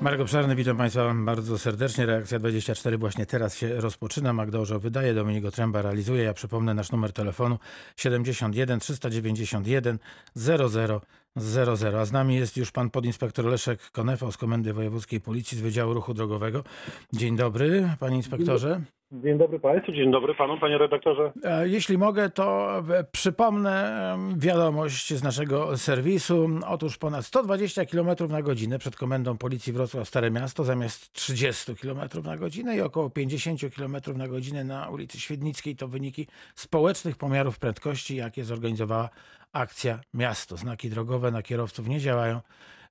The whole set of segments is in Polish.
Marek Obszarny, witam Państwa bardzo serdecznie. Reakcja 24 właśnie teraz się rozpoczyna. Magda Orzeł wydaje, Dominik Tręba realizuje. Ja przypomnę nasz numer telefonu 71 391 00 00. A z nami jest już pan podinspektor Leszek Konefa z Komendy Wojewódzkiej Policji z Wydziału Ruchu Drogowego. Dzień dobry, panie inspektorze. Dzień dobry Państwu, dzień dobry Panu, Panie Redaktorze. Jeśli mogę, to e, przypomnę wiadomość z naszego serwisu. Otóż ponad 120 km na godzinę przed Komendą Policji Wrocław Stare Miasto zamiast 30 km na godzinę i około 50 km na godzinę na ulicy Świdnickiej to wyniki społecznych pomiarów prędkości, jakie zorganizowała akcja Miasto. Znaki drogowe na kierowców nie działają,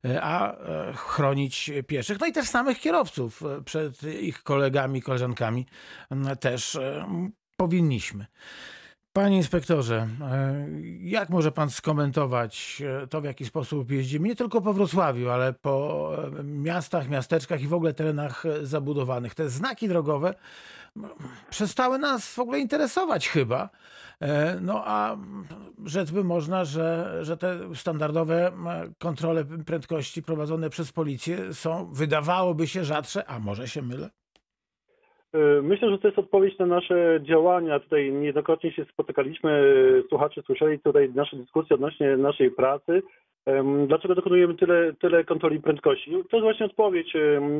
e, a e, chronić pieszych, no i też samych kierowców e, przed ich kolegami, koleżankami też powinniśmy. Panie inspektorze, jak może pan skomentować to, w jaki sposób jeździmy nie tylko po Wrocławiu, ale po miastach, miasteczkach i w ogóle terenach zabudowanych? Te znaki drogowe przestały nas w ogóle interesować chyba. E, No a rzec by można, że, że te standardowe m, kontrole prędkości prowadzone przez policję są, wydawałoby się, rzadsze, a może się mylę? Y, Myślę, że to jest odpowiedź na nasze działania. Tutaj niejednokrotnie się spotykaliśmy, słuchacze słyszeli tutaj nasze dyskusje odnośnie naszej pracy. Dlaczego dokonujemy tyle, tyle kontroli prędkości? To jest właśnie odpowiedź.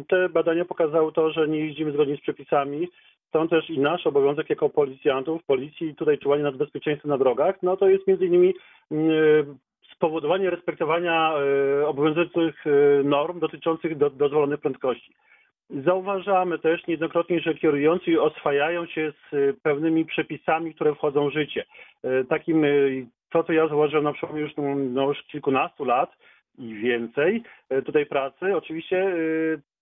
Te badania pokazały to, że nie jeździmy zgodnie z przepisami. Stąd też i nasz obowiązek jako policjantów, policji, tutaj czuwanie nad bezpieczeństwem na drogach, no to jest między innymi mm, spowodowanie respektowania e, obowiązujących e, norm dotyczących do, dozwolonych prędkości. Zauważamy też niejednokrotnie, że kierujący oswajają się z e, pewnymi przepisami, które wchodzą w życie. E, Takim, e, to co ja zauważyłem na przykład już, no, już kilkunastu lat i więcej e, tutaj pracy, oczywiście e,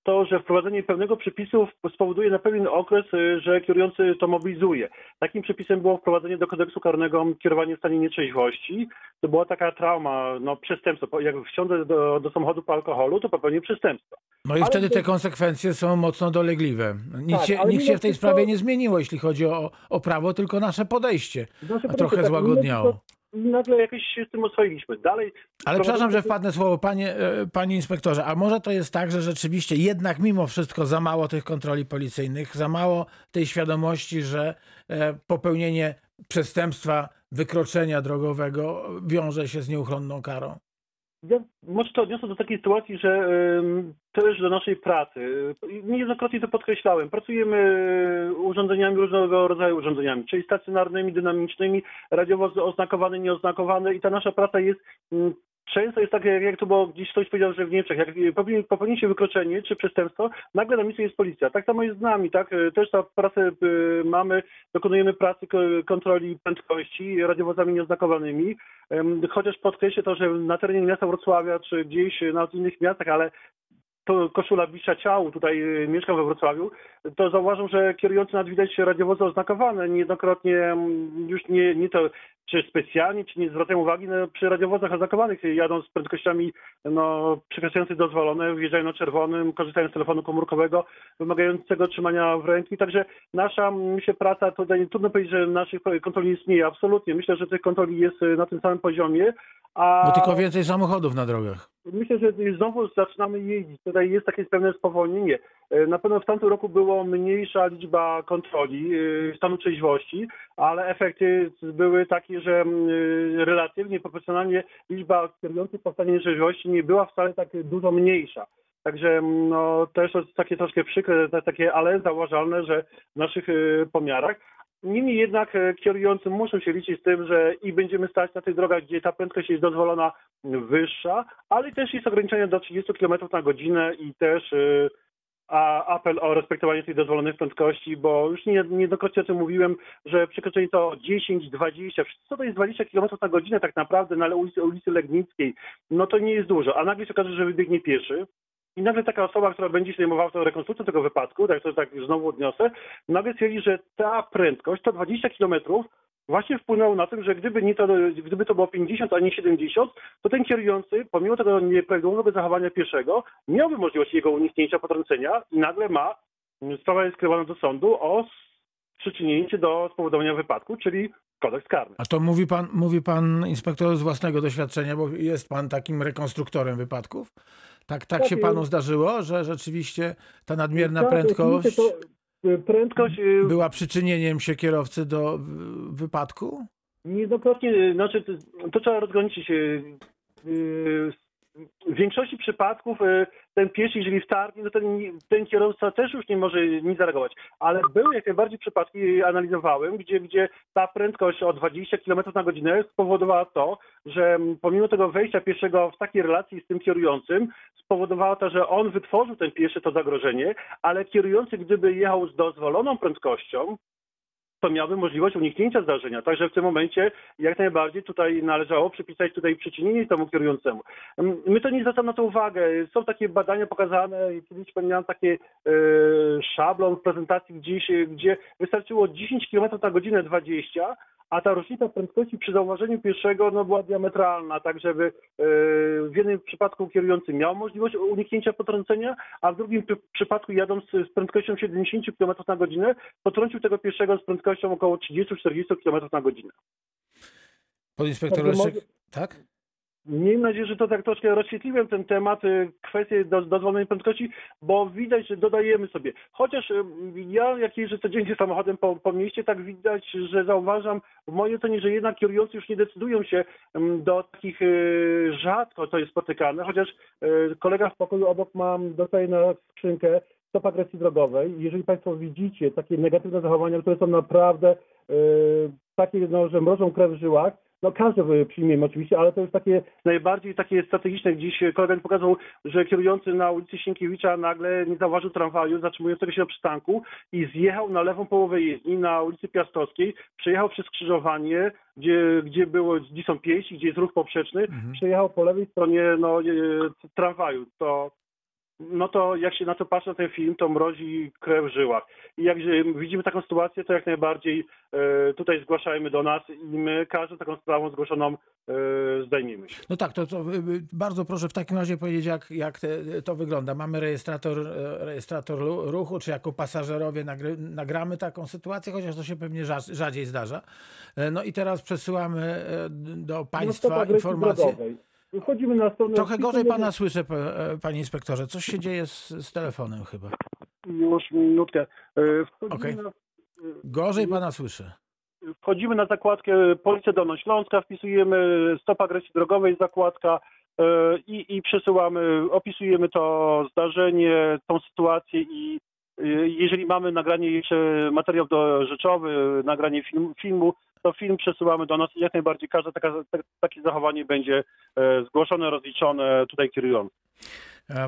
to, że wprowadzenie pewnego przepisu spowoduje na pewien okres, e, że kierujący to mobilizuje. Takim przepisem było wprowadzenie do kodeksu karnego kierowanie w stanie nietrzeźwości. To była taka trauma, no przestępstwo. Jak wsiądę do, do samochodu po alkoholu, to popełnię przestępstwo. No i Ale wtedy to- te konsekwencje są mocno dolegliwe. Nic, Tak, się, nic się w tej sprawie nie zmieniło, jeśli chodzi o, o prawo, tylko nasze podejście Nasze a trochę tak, złagodniało. Nagle jakoś się z tym oswoiliśmy. Dalej. Ale przepraszam, że wpadnę słowo, panie, e, panie inspektorze, a może to jest tak, że rzeczywiście jednak mimo wszystko za mało tych kontroli policyjnych, za mało tej świadomości, że e, popełnienie przestępstwa, wykroczenia drogowego wiąże się z nieuchronną karą? Ja może to odniosę do takiej sytuacji, że też do naszej pracy. Niejednokrotnie to podkreślałem. Pracujemy y, urządzeniami różnego rodzaju urządzeniami, czyli stacjonarnymi, dynamicznymi, radiowo oznakowane, nieoznakowane i ta nasza praca jest Często jest tak, jak, to było gdzieś ktoś powiedział, że w Niemczech, jak popełni, się wykroczenie czy przestępstwo, nagle na miejscu jest policja. Tak samo jest z nami, tak? Y, Też ta pracę y, mamy, dokonujemy pracy ko- kontroli prędkości radiowozami nieoznakowanymi. Chociaż podkreślę to, że na terenie miasta Wrocławia czy gdzieś na innych miastach, ale to koszula bliższa ciału, tutaj y, mieszkam we Wrocławiu, to zauważam, że kierujący nad widać radiowozy oznakowane. Niejednokrotnie mm, już nie, nie to, czy specjalnie, czy nie zwracają uwagi, no, przy radiowozach oznakowanych jadą z prędkościami no, przekraczających dozwolone, wjeżdżają na czerwonym, korzystają z telefonu komórkowego, wymagającego trzymania w ręki. Także nasza, myślę, praca, tutaj trudno powiedzieć, że naszych kontroli nie istnieje. Absolutnie. Myślę, że tych kontroli jest y, na tym samym poziomie. A... Tylko więcej samochodów na drogach. Myślę, że znowu zaczynamy jeździć. Tutaj jest takie pewne spowolnienie. E, Na pewno w tamtym roku było mniejsza liczba kontroli e, stanu trzeźwości, ale efekty były takie, że mm, e, relatywnie, proporcjonalnie liczba kierujących po stanie trzeźwości nie była wcale tak dużo mniejsza. Także mm, no, też jest takie troszkę przykre, takie ale zauważalne, że w naszych pomiarach. Niemniej jednak e, kierujący muszą się liczyć z tym, że i będziemy stać na tych drogach, gdzie ta prędkość jest dozwolona wyższa, ale też jest ograniczenie do 30 km na godzinę i też e, a apel o respektowanie tych dozwolonych prędkości, bo już nie- niejednokrotnie o tym mówiłem, że przekroczenie to 10, 20, co to jest 20 km na godzinę tak naprawdę na ulicy, ulicy Legnickiej, no to nie jest dużo, a nagle się okaże, że wybiegnie pieszy, i nagle taka osoba, która będzie się zajmowała tą rekonstrukcją tego wypadku, tak to tak znowu odniosę, nagle stwierdzi, że ta prędkość, to 20 km, właśnie wpłynęło na tym, że gdyby, nie to, gdyby to było 50, a nie 70, to ten kierujący, pomimo tego nieprawidłowego zachowania pieszego, miałby możliwość jego uniknięcia, potrącenia i nagle ma, sprawa jest skierowana do sądu o przyczynienie do spowodowania wypadku, czyli kodeks karny. A to mówi pan, mówi pan inspektor z własnego doświadczenia, bo jest pan takim rekonstruktorem wypadków. Tak, tak się panu zdarzyło, że rzeczywiście ta nadmierna Tak, prędkość y, prędkość y, była przyczynieniem się kierowcy do wypadku? Niejednokrotnie, znaczy to, to trzeba rozgraniczyć. y, W większości przypadków ten pieszy, jeżeli wtargnie, no ten, ten kierowca też już nie może nic zareagować. Ale były jak najbardziej przypadki, analizowałem, gdzie, gdzie ta prędkość o 20 km na godzinę spowodowała to, że pomimo tego wejścia pieszego w takiej relacji z tym kierującym, spowodowała to, że on wytworzył ten pieszy to zagrożenie, ale kierujący, gdyby jechał z dozwoloną prędkością, to miałby możliwość uniknięcia zdarzenia. Także w tym momencie jak najbardziej tutaj należało przypisać tutaj przyczynienie temu kierującemu. Mm, My to nie zwracamy na to uwagę. Są takie badania pokazane kiedyś miałem taki e, szablon w prezentacji gdzieś, e, gdzie wystarczyło 10 km na godzinę 20, a ta różnica prędkości przy zauważeniu pierwszego no, była diametralna, tak żeby e, w jednym przypadku kierujący miał możliwość uniknięcia potrącenia, a w drugim przy- przypadku jadąc z prędkością 70 km na godzinę potrącił tego pierwszego z prędkością około 30-40 km na godzinę. Podinspektor Także Leszek, tak? Miejmy nadzieję, że to tak troszkę rozświetliłem ten temat, y, kwestię do, dozwolonej prędkości, bo widać, że dodajemy sobie. Chociaż y, ja, jak jeżdżę codziennie samochodem po, po mieście, tak widać, że zauważam w mojej ocenie, że jednak kierujący już nie decydują się mm, do takich y, rzadko to jest spotykane, chociaż kolega w pokoju obok mam, dostaje na skrzynkę stop agresji drogowej. Jeżeli Państwo widzicie takie negatywne zachowania, które są naprawdę takie, no, że mrożą krew w żyłach, no każdy przyjmiemy oczywiście, ale to już takie najbardziej takie strategiczne. Dziś kolega mi pokazał, że kierujący na ulicy Sienkiewicza nagle nie zauważył tramwaju zatrzymującego się na przystanku i zjechał na lewą połowę jezdni na ulicy Piastowskiej, przejechał przez skrzyżowanie, gdzie, gdzie było, gdzie są pięści, gdzie jest ruch poprzeczny, Mhm. przejechał po lewej stronie no, e, tramwaju. To no to jak się na to patrzy na ten film, to mrozi krew w żyłach. I jak że widzimy taką sytuację, to jak najbardziej e, tutaj zgłaszajmy do nas i my każdą taką sprawą zgłoszoną e, zdejmijmy się. No tak, to, to y, y, bardzo proszę w takim razie powiedzieć, jak, jak te, to wygląda. Mamy rejestrator, e, rejestrator ruchu, czy jako pasażerowie nagry, nagramy taką sytuację, chociaż to się pewnie rza- rzadziej zdarza. No i teraz przesyłamy do No, państwa agresji informacje. drogowej. Wchodzimy na stronę... Trochę gorzej pana słyszę, e, panie inspektorze. Coś się dzieje z, z telefonem chyba. Już minutkę. E, Wchodzimy, Okej. na, Gorzej pana słyszę. wchodzimy na zakładkę Policja Dolnośląska, wpisujemy stop agresji drogowej, zakładka e, i, i przesyłamy, opisujemy to zdarzenie, tą sytuację i e, jeżeli mamy nagranie jeszcze materiał do rzeczowy, nagranie film, filmu, to film przesyłamy do nas i jak najbardziej każde taka, ta, takie zachowanie będzie e, zgłoszone, rozliczone tutaj kierujący.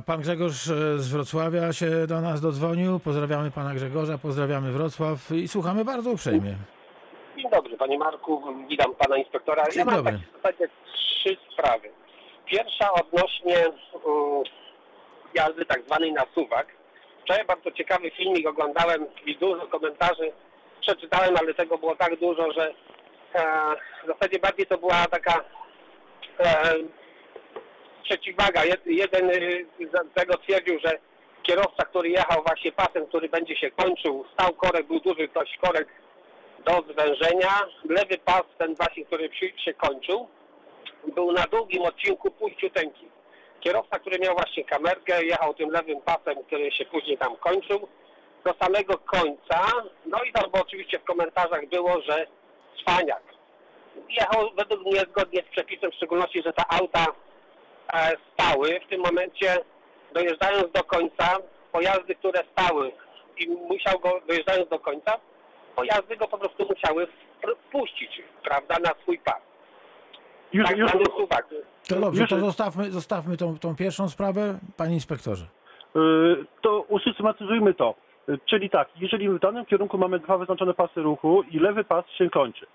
Pan Grzegorz e, z Wrocławia się do nas dodzwonił. Pozdrawiamy pana Grzegorza, pozdrawiamy Wrocław i słuchamy bardzo uprzejmie. Dzień dobry, panie Marku, witam pana inspektora. Dzień ja mam dobry. takie w zasadzie trzy sprawy. Pierwsza odnośnie um, jazdy tak zwanej na suwak. Wczoraj bardzo ciekawy filmik oglądałem i dużo komentarzy przeczytałem, ale tego było tak dużo, że e, w zasadzie bardziej to była taka e, przeciwwaga. Jed, jeden y, z tego twierdził, że kierowca, który jechał właśnie pasem, który będzie się kończył, stał korek, był duży dość korek do zwężenia. Lewy pas, ten właśnie, który się kończył, był na długim odcinku puściuteńki. Kierowca, który miał właśnie kamerkę, jechał tym lewym pasem, który się później tam kończył, do samego końca. No i tam było oczywiście w komentarzach było, że cwaniak. Jechał według mnie zgodnie z przepisem, w szczególności, że te auta e, stały. W tym momencie dojeżdżając do końca, pojazdy, które stały i musiał go, dojeżdżając do końca, pojazdy go po prostu musiały wpuścić, prawda, na swój pas. Już, Tak już. To dobrze, Już- to zostawmy, zostawmy tą, tą pierwszą sprawę, panie inspektorze. Y, to usystematyzujmy to. Czyli tak, jeżeli w danym kierunku mamy dwa wyznaczone pasy ruchu i lewy pas się kończy.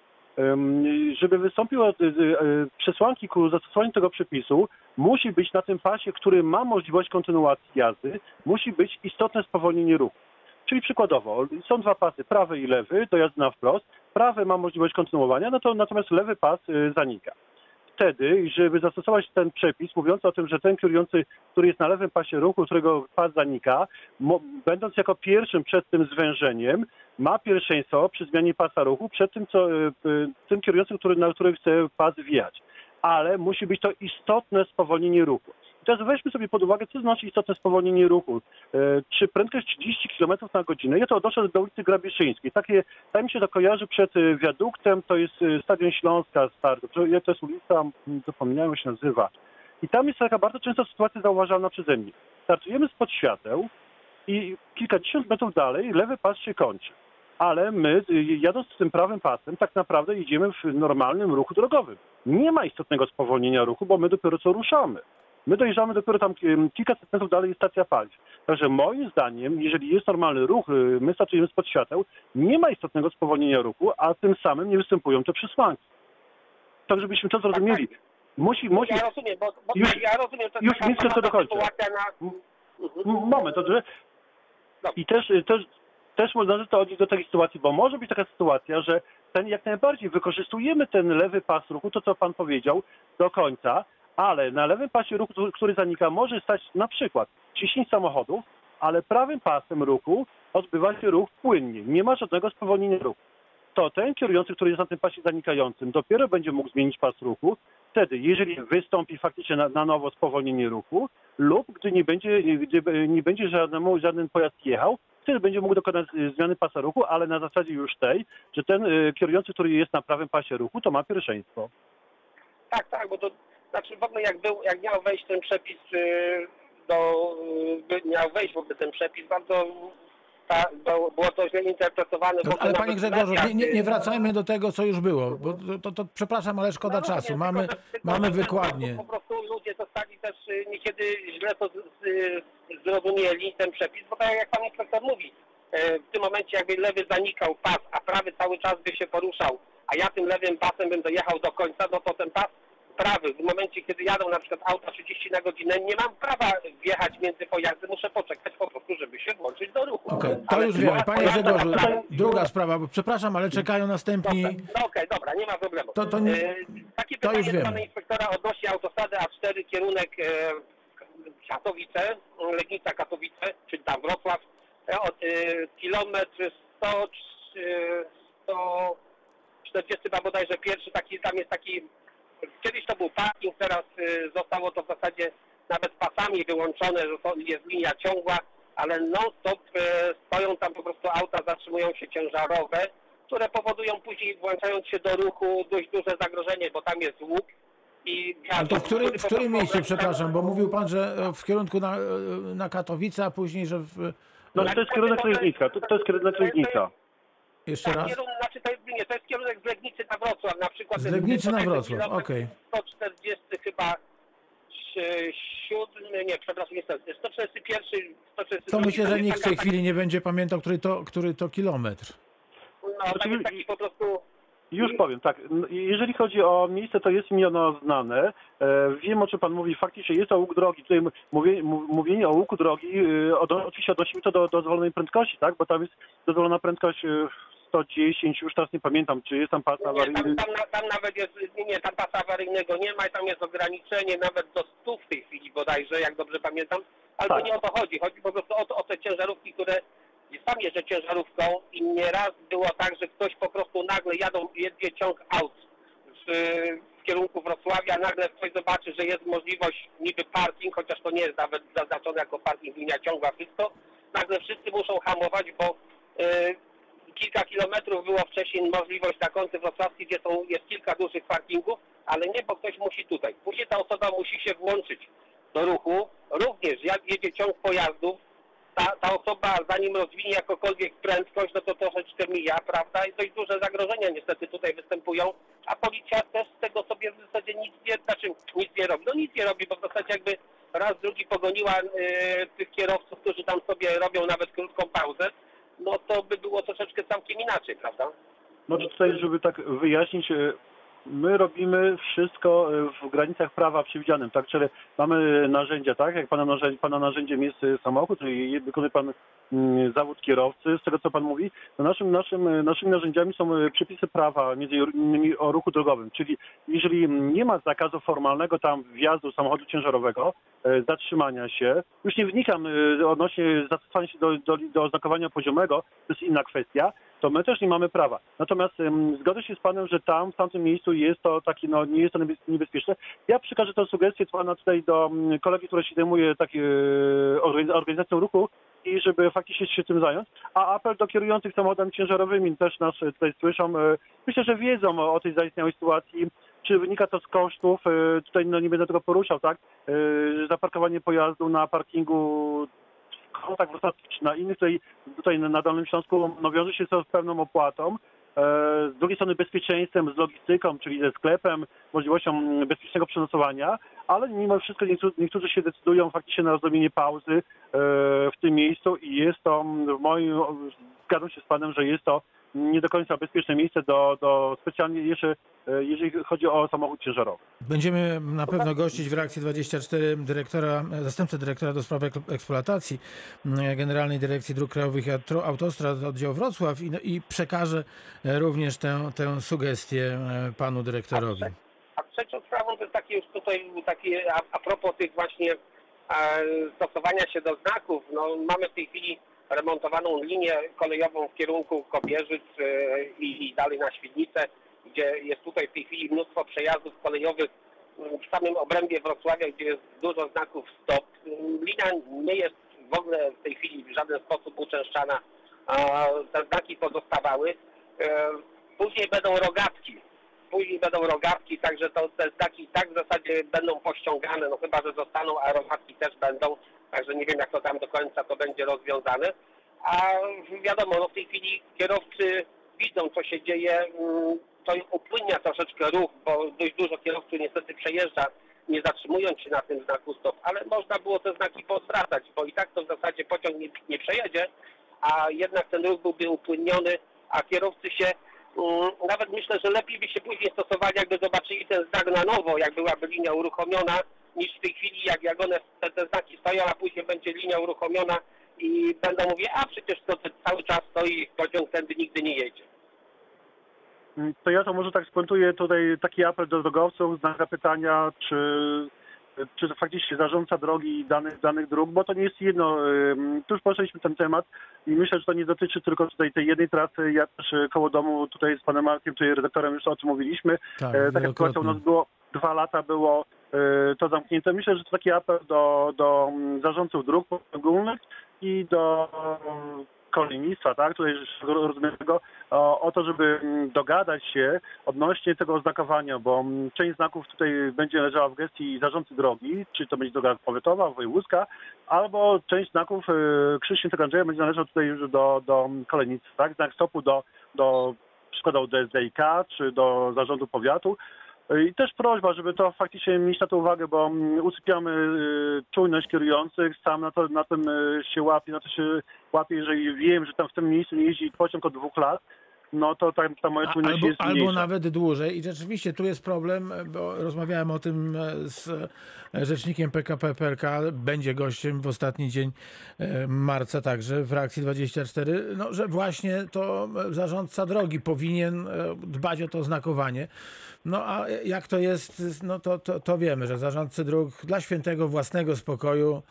Żeby wystąpiły y, y, przesłanki ku zastosowaniu tego przepisu, musi być na tym pasie, który ma możliwość kontynuacji jazdy, musi być istotne spowolnienie ruchu. Czyli przykładowo, są dwa pasy, prawy i lewy, do jazdy na wprost. Prawy ma możliwość kontynuowania, no to natomiast lewy pas y, zanika wtedy, żeby zastosować ten przepis mówiący o tym, że ten kierujący, który jest na lewym pasie ruchu, którego pas zanika, będąc jako pierwszym przed tym zwężeniem, ma pierwszeństwo przy zmianie pasa ruchu przed tym, co, y, y, tym kierującym, który, na który chce pas wjechać. Ale musi być to istotne spowolnienie ruchu. Teraz weźmy sobie pod uwagę, co znaczy istotne spowolnienie ruchu. E, Czy prędkość 30 km na godzinę? Ja to odnoszę do ulicy Grabieszyńskiej. Takie, tak mi się to kojarzy przed e, wiaduktem, to jest e, Stadion Śląska stary. To jest ulica, zapomniałem jak się nazywa. I tam jest taka bardzo często sytuacja zauważalna przeze mnie. Startujemy spod świateł i kilkadziesiąt metrów dalej lewy pas się kończy. Ale my, jadąc tym prawym pasem, tak naprawdę idziemy w normalnym ruchu drogowym. Nie ma istotnego spowolnienia ruchu, bo my dopiero co ruszamy. My dojeżdżamy dopiero tam kilkaset metrów dalej jest stacja paliw. Także moim zdaniem, jeżeli jest normalny ruch, y, my startujemy spod świateł, nie ma istotnego spowolnienia ruchu, a tym samym nie występują te przesłanki. Tak, żebyśmy to zrozumieli. Musi, musi, Ja rozumiem, bo, bo Już- ja rozumiem, to już taka co dokończę. na... Mhm. Moment, dobrze? I też, też, też należy to odnieść do takiej sytuacji, bo może być taka sytuacja, że ten jak najbardziej wykorzystujemy ten lewy pas ruchu, to co pan powiedział, do końca, ale na lewym pasie ruchu, który- zanika, może stać na przykład 10 samochodów, ale prawym pasem ruchu odbywa się ruch płynnie. Nie ma żadnego spowolnienia ruchu. To ten kierujący, który jest na tym pasie zanikającym, dopiero będzie mógł zmienić pas ruchu. Wtedy, jeżeli wystąpi faktycznie na, na nowo spowolnienie ruchu, lub gdy nie będzie, gdy nie będzie żadnemu, żaden pojazd jechał, wtedy będzie mógł dokonać zmiany pasa ruchu, ale na zasadzie już tej, że ten y, kierujący, który jest na prawym pasie ruchu, to ma pierwszeństwo. Tak, tak, bo to znaczy w ogóle jak był, jak miał wejść ten przepis y, do, y, miał wejść w ogóle ten przepis, bardzo ta, bo, było to źle interpretowane. ogóle Ale panie Grzegorzu, nie, nie, nie wracajmy do tego, co już było, bo to, to, to przepraszam, ale szkoda No, rozumiem, czasu. tylko, Mamy, tylko, mamy że wykładnię. Po prostu ludzie zostali też y, niekiedy źle to zrozumieli ten przepis, bo tak jak pan inspektor mówi, w tym momencie jakby lewy zanikał pas, a prawy cały czas by się poruszał, a ja tym lewym pasem bym dojechał do końca, no to ten pas prawy, w momencie kiedy jadą na przykład auta 30 na godzinę, nie mam prawa wjechać między pojazdy, muszę poczekać po prostu, żeby się włączyć do ruchu. Okej, to Ale już wiemy. Panie Grzegorzu, druga sprawa, bo przepraszam, ale czekają następni. Dobra, no okej, dobra, nie ma problemu. To- to nie- E, takie to pytanie do pana inspektora odnośnie autostrady A4 kierunek e, Katowice, Legnica Katowice, czyli tam Wrocław, e, od, e, kilometr 100, e, 140 chyba bodajże pierwszy, taki, tam jest taki, kiedyś to był parking, teraz e, zostało to w zasadzie nawet pasami wyłączone, że to jest linia ciągła, ale non-stop e, stoją tam po prostu auta, zatrzymują się ciężarowe, które powodują później, włączając się do ruchu, dość duże zagrożenie, bo tam jest łuk i... Ale to w którym, w który po którym miejscu, przepraszam, bo mówił pan, że e, w kierunku na, e, na Katowice, a później, że w... No to jest kierunek Legnica, to, to jest kierunek Legnica. Jeszcze Tak, raz? kierunek, znaczy to jest, nie, to jest kierunek z Legnicy na Wrocław, na przykład. Z jest Legnicy na 140 Wrocław, okej. 140 chyba si- siódmy, nie, przepraszam, nie 141, 142. To myślę, że nikt w tej chwili nie będzie pamiętał, który to, który to kilometr. No, tam jest taki po prostu... Już powiem, tak. Jeżeli chodzi o miejsce, to jest mi ono znane. E, Wiem, o czym Pan mówi. Faktycznie jest to łuk drogi. Tutaj m- mówię, mów- mówienie o łuku drogi, e, od, oczywiście odnosimy to do dozwolonej prędkości, tak? Bo tam jest dozwolona prędkość e, 110, już teraz nie pamiętam, czy jest tam pas Nie, awaryjny. tam, tam, na- tam nawet jest, nie, nie, tam pasa awaryjnego nie ma i tam jest ograniczenie nawet do 100 w tej chwili bodajże, jak dobrze pamiętam. Ale to Tak. nie o to chodzi. Chodzi po prostu o, to, o te ciężarówki, które sam jeżdżę ciężarówką i nieraz było tak, że ktoś po prostu nagle jadą, jedzie ciąg aut w, w kierunku Wrocławia, nagle ktoś zobaczy, że jest możliwość niby parking, chociaż to nie jest nawet zaznaczone jako parking linia ciągła, wszystko. Nagle wszyscy muszą hamować, bo y, kilka kilometrów było wcześniej możliwość na kąty wrocławskie, gdzie są, jest kilka dużych parkingów, ale nie, bo ktoś musi tutaj. Później ta osoba musi się włączyć do ruchu. Również jak jedzie ciąg pojazdów, ta, ta osoba zanim rozwinie jakokolwiek prędkość, no to troszeczkę mija, prawda? I dość duże zagrożenia niestety tutaj występują, a policja też z tego sobie w zasadzie nic nie, znaczy nic nie robi. No nic nie robi, bo w zasadzie jakby raz, drugi pogoniła e, tych kierowców, którzy tam sobie robią nawet krótką pauzę, no to by było troszeczkę całkiem inaczej, prawda? To tutaj, żeby tak wyjaśnić, e, my robimy wszystko e, w granicach prawa przewidzianym, tak? Czyli mamy narzędzia, tak? Jak pana, narzędzie, pana narzędziem jest e, samochód, czyli wykonuje pan zawód kierowcy, z tego co pan mówi, to naszym, naszym, e, naszymi narzędziami są e, przepisy prawa, między innymi o ruchu drogowym, czyli jeżeli nie ma zakazu formalnego tam wjazdu samochodu ciężarowego, e, zatrzymania się, już nie wnikam odnośnie zastosowania się do, do, do oznakowania poziomego, to jest inna kwestia, to my też nie mamy prawa. Natomiast ym, zgodzę się z panem, że tam, w tamtym miejscu jest to taki, no nie jest to niebez- niebezpieczne. Ja przekażę tę sugestię pana tutaj do mm, kolegi, który się zajmuje organiz- organizacją ruchu i żeby faktycznie się tym zająć. A apel do kierujących samochodami ciężarowymi też nas tutaj słyszą. E, Myślę, że wiedzą o, tej zaistniałej sytuacji. Czy wynika to z kosztów? E, Tutaj no, nie będę tego poruszał, tak? E, Zaparkowanie pojazdu na parkingu kontakt czy na innych, tutaj, tutaj na Dolnym Śląsku no, wiąże się z pewną opłatą. E, Z drugiej strony bezpieczeństwem, z logistyką, czyli ze sklepem, możliwością bezpiecznego przenocowania, ale mimo wszystko niektórzy, niektórzy się decydują faktycznie na zrobienie pauzy e, w tym miejscu i jest to w moim, zgadzam się z panem, że jest to nie do końca bezpieczne miejsce do, do specjalnie jeszcze, e, jeżeli chodzi o samochód ciężarowy. Będziemy na pewno gościć w reakcji 24 dyrektora, zastępcę dyrektora do spraw ek- eksploatacji mm, Generalnej Dyrekcji Dróg Krajowych i Autostrad oddział Wrocław i, i przekażę e, również tę, tę sugestię e, panu dyrektorowi. A trzecią sprawą to jest takie już tutaj takie a, a propos tych właśnie e, stosowania się do znaków. No, mamy w tej chwili remontowaną linię kolejową w kierunku Kobierzyc e, i, dalej na Świdnicę, gdzie jest tutaj w tej chwili mnóstwo przejazdów kolejowych w samym obrębie Wrocławia, gdzie jest dużo znaków stop. Linia nie jest w ogóle w tej chwili w żaden sposób uczęszczana. Te znaki pozostawały. E, Później będą rogatki później będą rogatki, także to te znaki tak w zasadzie będą pościągane, no chyba, że zostaną, a rogatki też będą, także nie wiem jak to tam do końca to będzie rozwiązane. A wiadomo, no w tej chwili kierowcy widzą co się dzieje, mm, to upłynia troszeczkę ruch, bo dość dużo kierowców niestety przejeżdża, nie zatrzymując się na tym znaku stop, ale można było te znaki pozwracać, bo i tak to w zasadzie pociąg nie, nie przejedzie, a jednak ten ruch byłby upłynniony, a kierowcy się Mm, Nawet myślę, że lepiej by się później stosowali, jakby zobaczyli ten znak na nowo, jak byłaby linia uruchomiona, niż w tej chwili, jak, jak one, te, te znaki stoją, a później będzie linia uruchomiona i będą mówić, a przecież to, to cały czas stoi, pociąg tędy nigdy nie jedzie. Mm, To ja to może tak spuentuję tutaj taki apel do drogowców, znak zapytania, czy, czy to faktycznie zarządca drogi danych, danych dróg, bo to nie jest jedno. Tu już poruszyliśmy ten temat i myślę, że to nie dotyczy tylko tutaj tej jednej trasy. Ja też y, koło domu tutaj z panem Markiem, tutaj redaktorem już o tym mówiliśmy. Tak, E, Taka sytuacja u nas było, dwa lata było to zamknięte. Myślę, że to taki apel do, do mm, zarządców dróg poszczególnych i do mm, kolejnictwa, tak, tutaj rozumiem tego, o, o to, żeby mm, dogadać się odnośnie tego oznakowania, bo część znaków tutaj będzie leżała w gestii zarządcy drogi, czy to będzie droga powiatowa, wojewódzka, albo część znaków e, Krzyż Świętego Andrzeja będzie należał tutaj już do, do kolejnictwa, tak, znak stopu do, do przykładowo do SDIK, czy do zarządu powiatu, i też prośba, żeby to faktycznie mieć na to uwagę, bo mm, usypiamy y, czujność kierujących, sam na, to, na tym y, się łapię, na to się łapię, jeżeli wiem, że tam w tym miejscu nie jeździ pociąg od dwóch lat, no to ta, ta moja czujność Albo, jest albo mniejsza. nawet dłużej. I rzeczywiście tu jest problem, bo rozmawiałem o tym e, z e, rzecznikiem PKP PLK, będzie gościem w ostatni dzień e, marca także w reakcji 24, no, że właśnie to zarządca drogi powinien dbać o to znakowanie. No a jak to jest, no to, to, to wiemy, że zarządcy dróg dla świętego własnego spokoju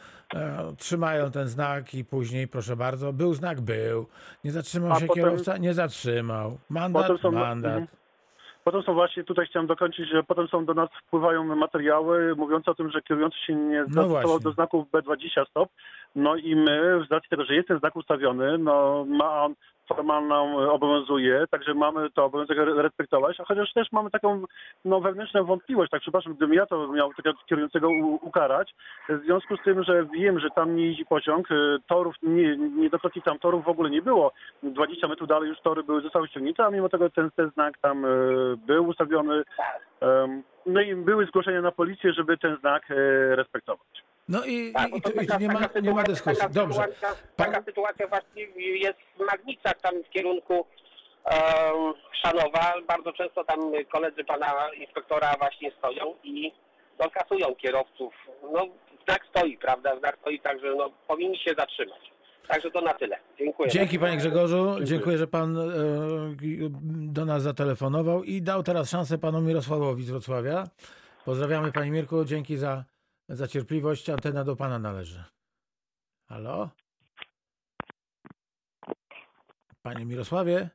trzymają ten znak i później, proszę bardzo, był znak, był. Nie zatrzymał A się potem- kierowca, nie zatrzymał. Mandat, Potem są- mandat. mhm. Potem są właśnie, tutaj chciałem dokończyć, że potem są do nas wpływają materiały mówiące o tym, że kierujący się nie zastosował No do znaków B20 stop. No i my, z racji tego, że jest ten znak ustawiony, no ma on formalną e, obowiązuje, także mamy to obowiązek re- respektować, a chociaż też mamy taką no, wewnętrzną wątpliwość, tak przepraszam, gdybym ja to miał takiego kierującego ukarać, w związku z tym, że wiem, że tam nie jeździ pociąg, e, torów, nie, niedokrotnie tam torów w ogóle nie było, 20 metrów dalej już tory były, zostały ściągnięte, a mimo tego ten, ten znak tam e, był ustawiony, no i były zgłoszenia na policję, żeby ten znak respektować. No i, Tak, i, to tu, i tu nie, ma, nie ma dyskusji. Taka Dobrze. sytuacja, Pan- taka sytuacja właśnie jest w Magnicach, tam w kierunku um, Szanowa. Bardzo często tam koledzy pana inspektora właśnie stoją i no, kasują kierowców. No, znak stoi, prawda? Znak stoi, także no, powinni się zatrzymać. Także to na tyle. Dziękuję. Dzięki panie Grzegorzu. Dziękuję, że pan e, do nas zatelefonował i dał teraz szansę panu Mirosławowi z Wrocławia. Pozdrawiamy panie Mirku. Dzięki za, za cierpliwość. Antena do pana należy. Halo? Panie Mirosławie?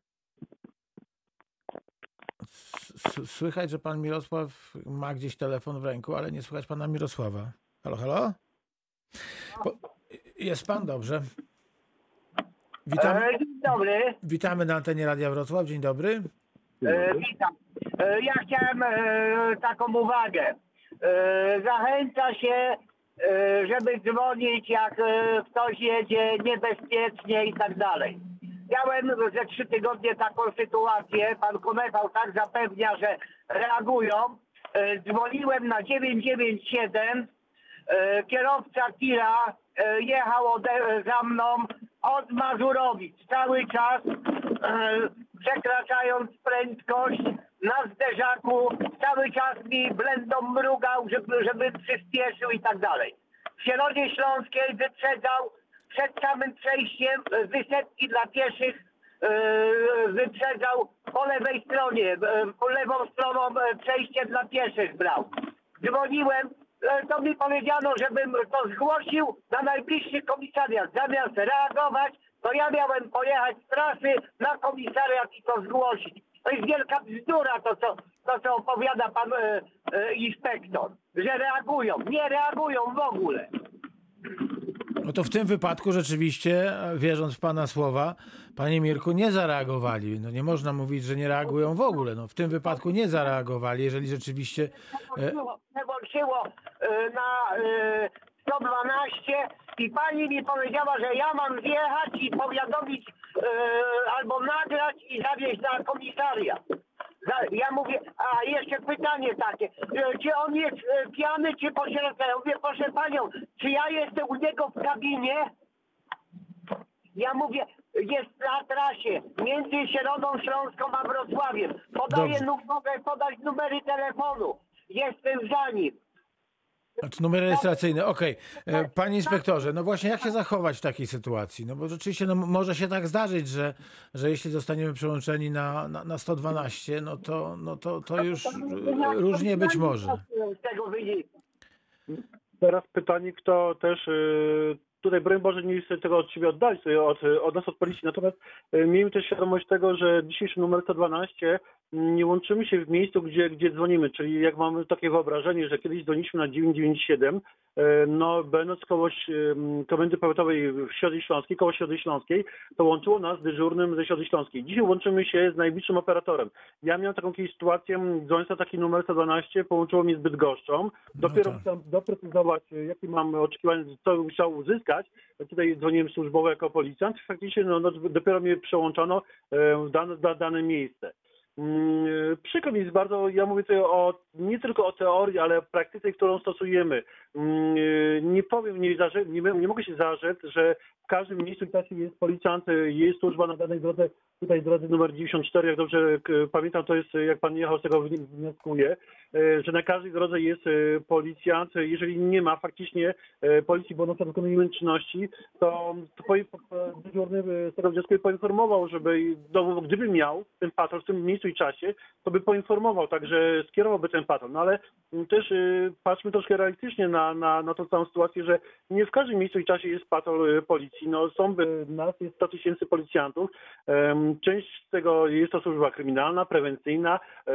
słychać, że pan Mirosław ma gdzieś telefon w ręku, ale nie słychać pana Mirosława. Halo, halo? Po, jest pan, dobrze. Witam, E, Dzień dobry, witamy na antenie Radia Wrocław. Dzień dobry. e, witam. E, Ja chciałem e, taką uwagę. E, Zachęca się, e, żeby dzwonić, jak e, ktoś jedzie niebezpiecznie i tak dalej. Miałem ze trzy tygodnie taką sytuację, pan Konechał tak zapewnia, że reagują. Dzwoniłem na 997, E, kierowca tira jechał za mną od Mazurowic cały czas przekraczając prędkość na zderzaku cały czas mi blendą mrugał żeby, żeby przyspieszył i tak dalej w Środzie Śląskiej wyprzedzał przed samym przejściem e, wysetki dla pieszych e, wyprzedzał po lewej stronie, e, po lewą stroną przejście dla pieszych brał. Dzwoniłem, to mi powiedziano, żebym to zgłosił na najbliższy komisariat. Zamiast reagować, to ja miałem pojechać z trasy na komisariat i to zgłosić. To jest wielka bzdura to, co, to, co opowiada pan e, e, inspektor, że reagują. Nie reagują w ogóle. No to w tym wypadku rzeczywiście, wierząc w pana słowa, panie Mirku, nie zareagowali. No nie można mówić, że nie reagują w ogóle. No w tym wypadku nie zareagowali, jeżeli rzeczywiście... E, e, na e, 112 i pani mi powiedziała, że ja mam wjechać i powiadomić e, albo nagrać i zawieźć na komisariat. Ja mówię, a jeszcze pytanie takie, e, czy on jest e, pijany, czy po środku? Ja mówię, proszę panią, czy ja jestem u niego w kabinie? Ja mówię, jest na trasie między Środą Śląską a Wrocławiem. Podaję, mogę podać numery telefonu. Jestem za nim. Znaczy numer rejestracyjny, okej. E, Panie inspektorze, no właśnie jak się zachować w takiej sytuacji? No bo rzeczywiście no, może się tak zdarzyć, że, że jeśli zostaniemy przełączeni na, na, na 112, no to, no to, to już e, różnie być może. Z tego wynika. Teraz pytanie, kto też y, tutaj, broń Boże, nie chcę tego od siebie oddać, sobie od, od nas, od policji, natomiast miejmy też świadomość tego, że dzisiejszy numer 112 mm, nie łączymy się w miejscu, gdzie, gdzie dzwonimy, czyli jak mamy takie wyobrażenie, że kiedyś dzwoniliśmy na 997, y, no będąc koło y, Komendy Powiatowej w Środzie Śląskiej, koło Środy Śląskiej, to łączyło nas z dyżurnym ze Środy Śląskiej. Dzisiaj łączymy się z najbliższym operatorem. Ja miałem taką kiedyś sytuację, dzwoniąc na taki numer 112, połączyło mnie z Bydgoszczą. Dopiero tak. chciałem doprecyzować, jakie mam oczekiwania, co bym chciał uzyskać. Tutaj dzwoniłem służbowo jako policjant. Faktycznie no, no, dopiero mnie przełączono w dane, da, dane miejsce. Mm, y, Przykro mi jest bardzo, ja mówię tutaj o, nie tylko o teorii, ale o praktyce, którą stosujemy. Mm, y, Nie powiem, nie, nie, nie mogę się zarzec, że w każdym miejscu i czasie jest policjant, y, jest służba na danej drodze, tutaj drodze numer 94, jak dobrze k- pamiętam, to jest, jak pan jechał z tego wni- wnioskuję, y, że na każdej drodze jest policjant. Jeżeli nie ma faktycznie policji, bo na przykład wykonujemy czynności, to, to dyżurny z tego wniosku poinformował, żeby, no, gdyby miał ten patrol w tym miejscu i czasie, to by poinformował, także skierowałby ten patrol. No ale też patrzmy troszkę realistycznie na, na, na tą całą sytuację, że nie w każdym miejscu i czasie jest patrol y, policji. No są, nas jest 100 tysięcy policjantów. Część z tego jest to służba kryminalna, prewencyjna, e,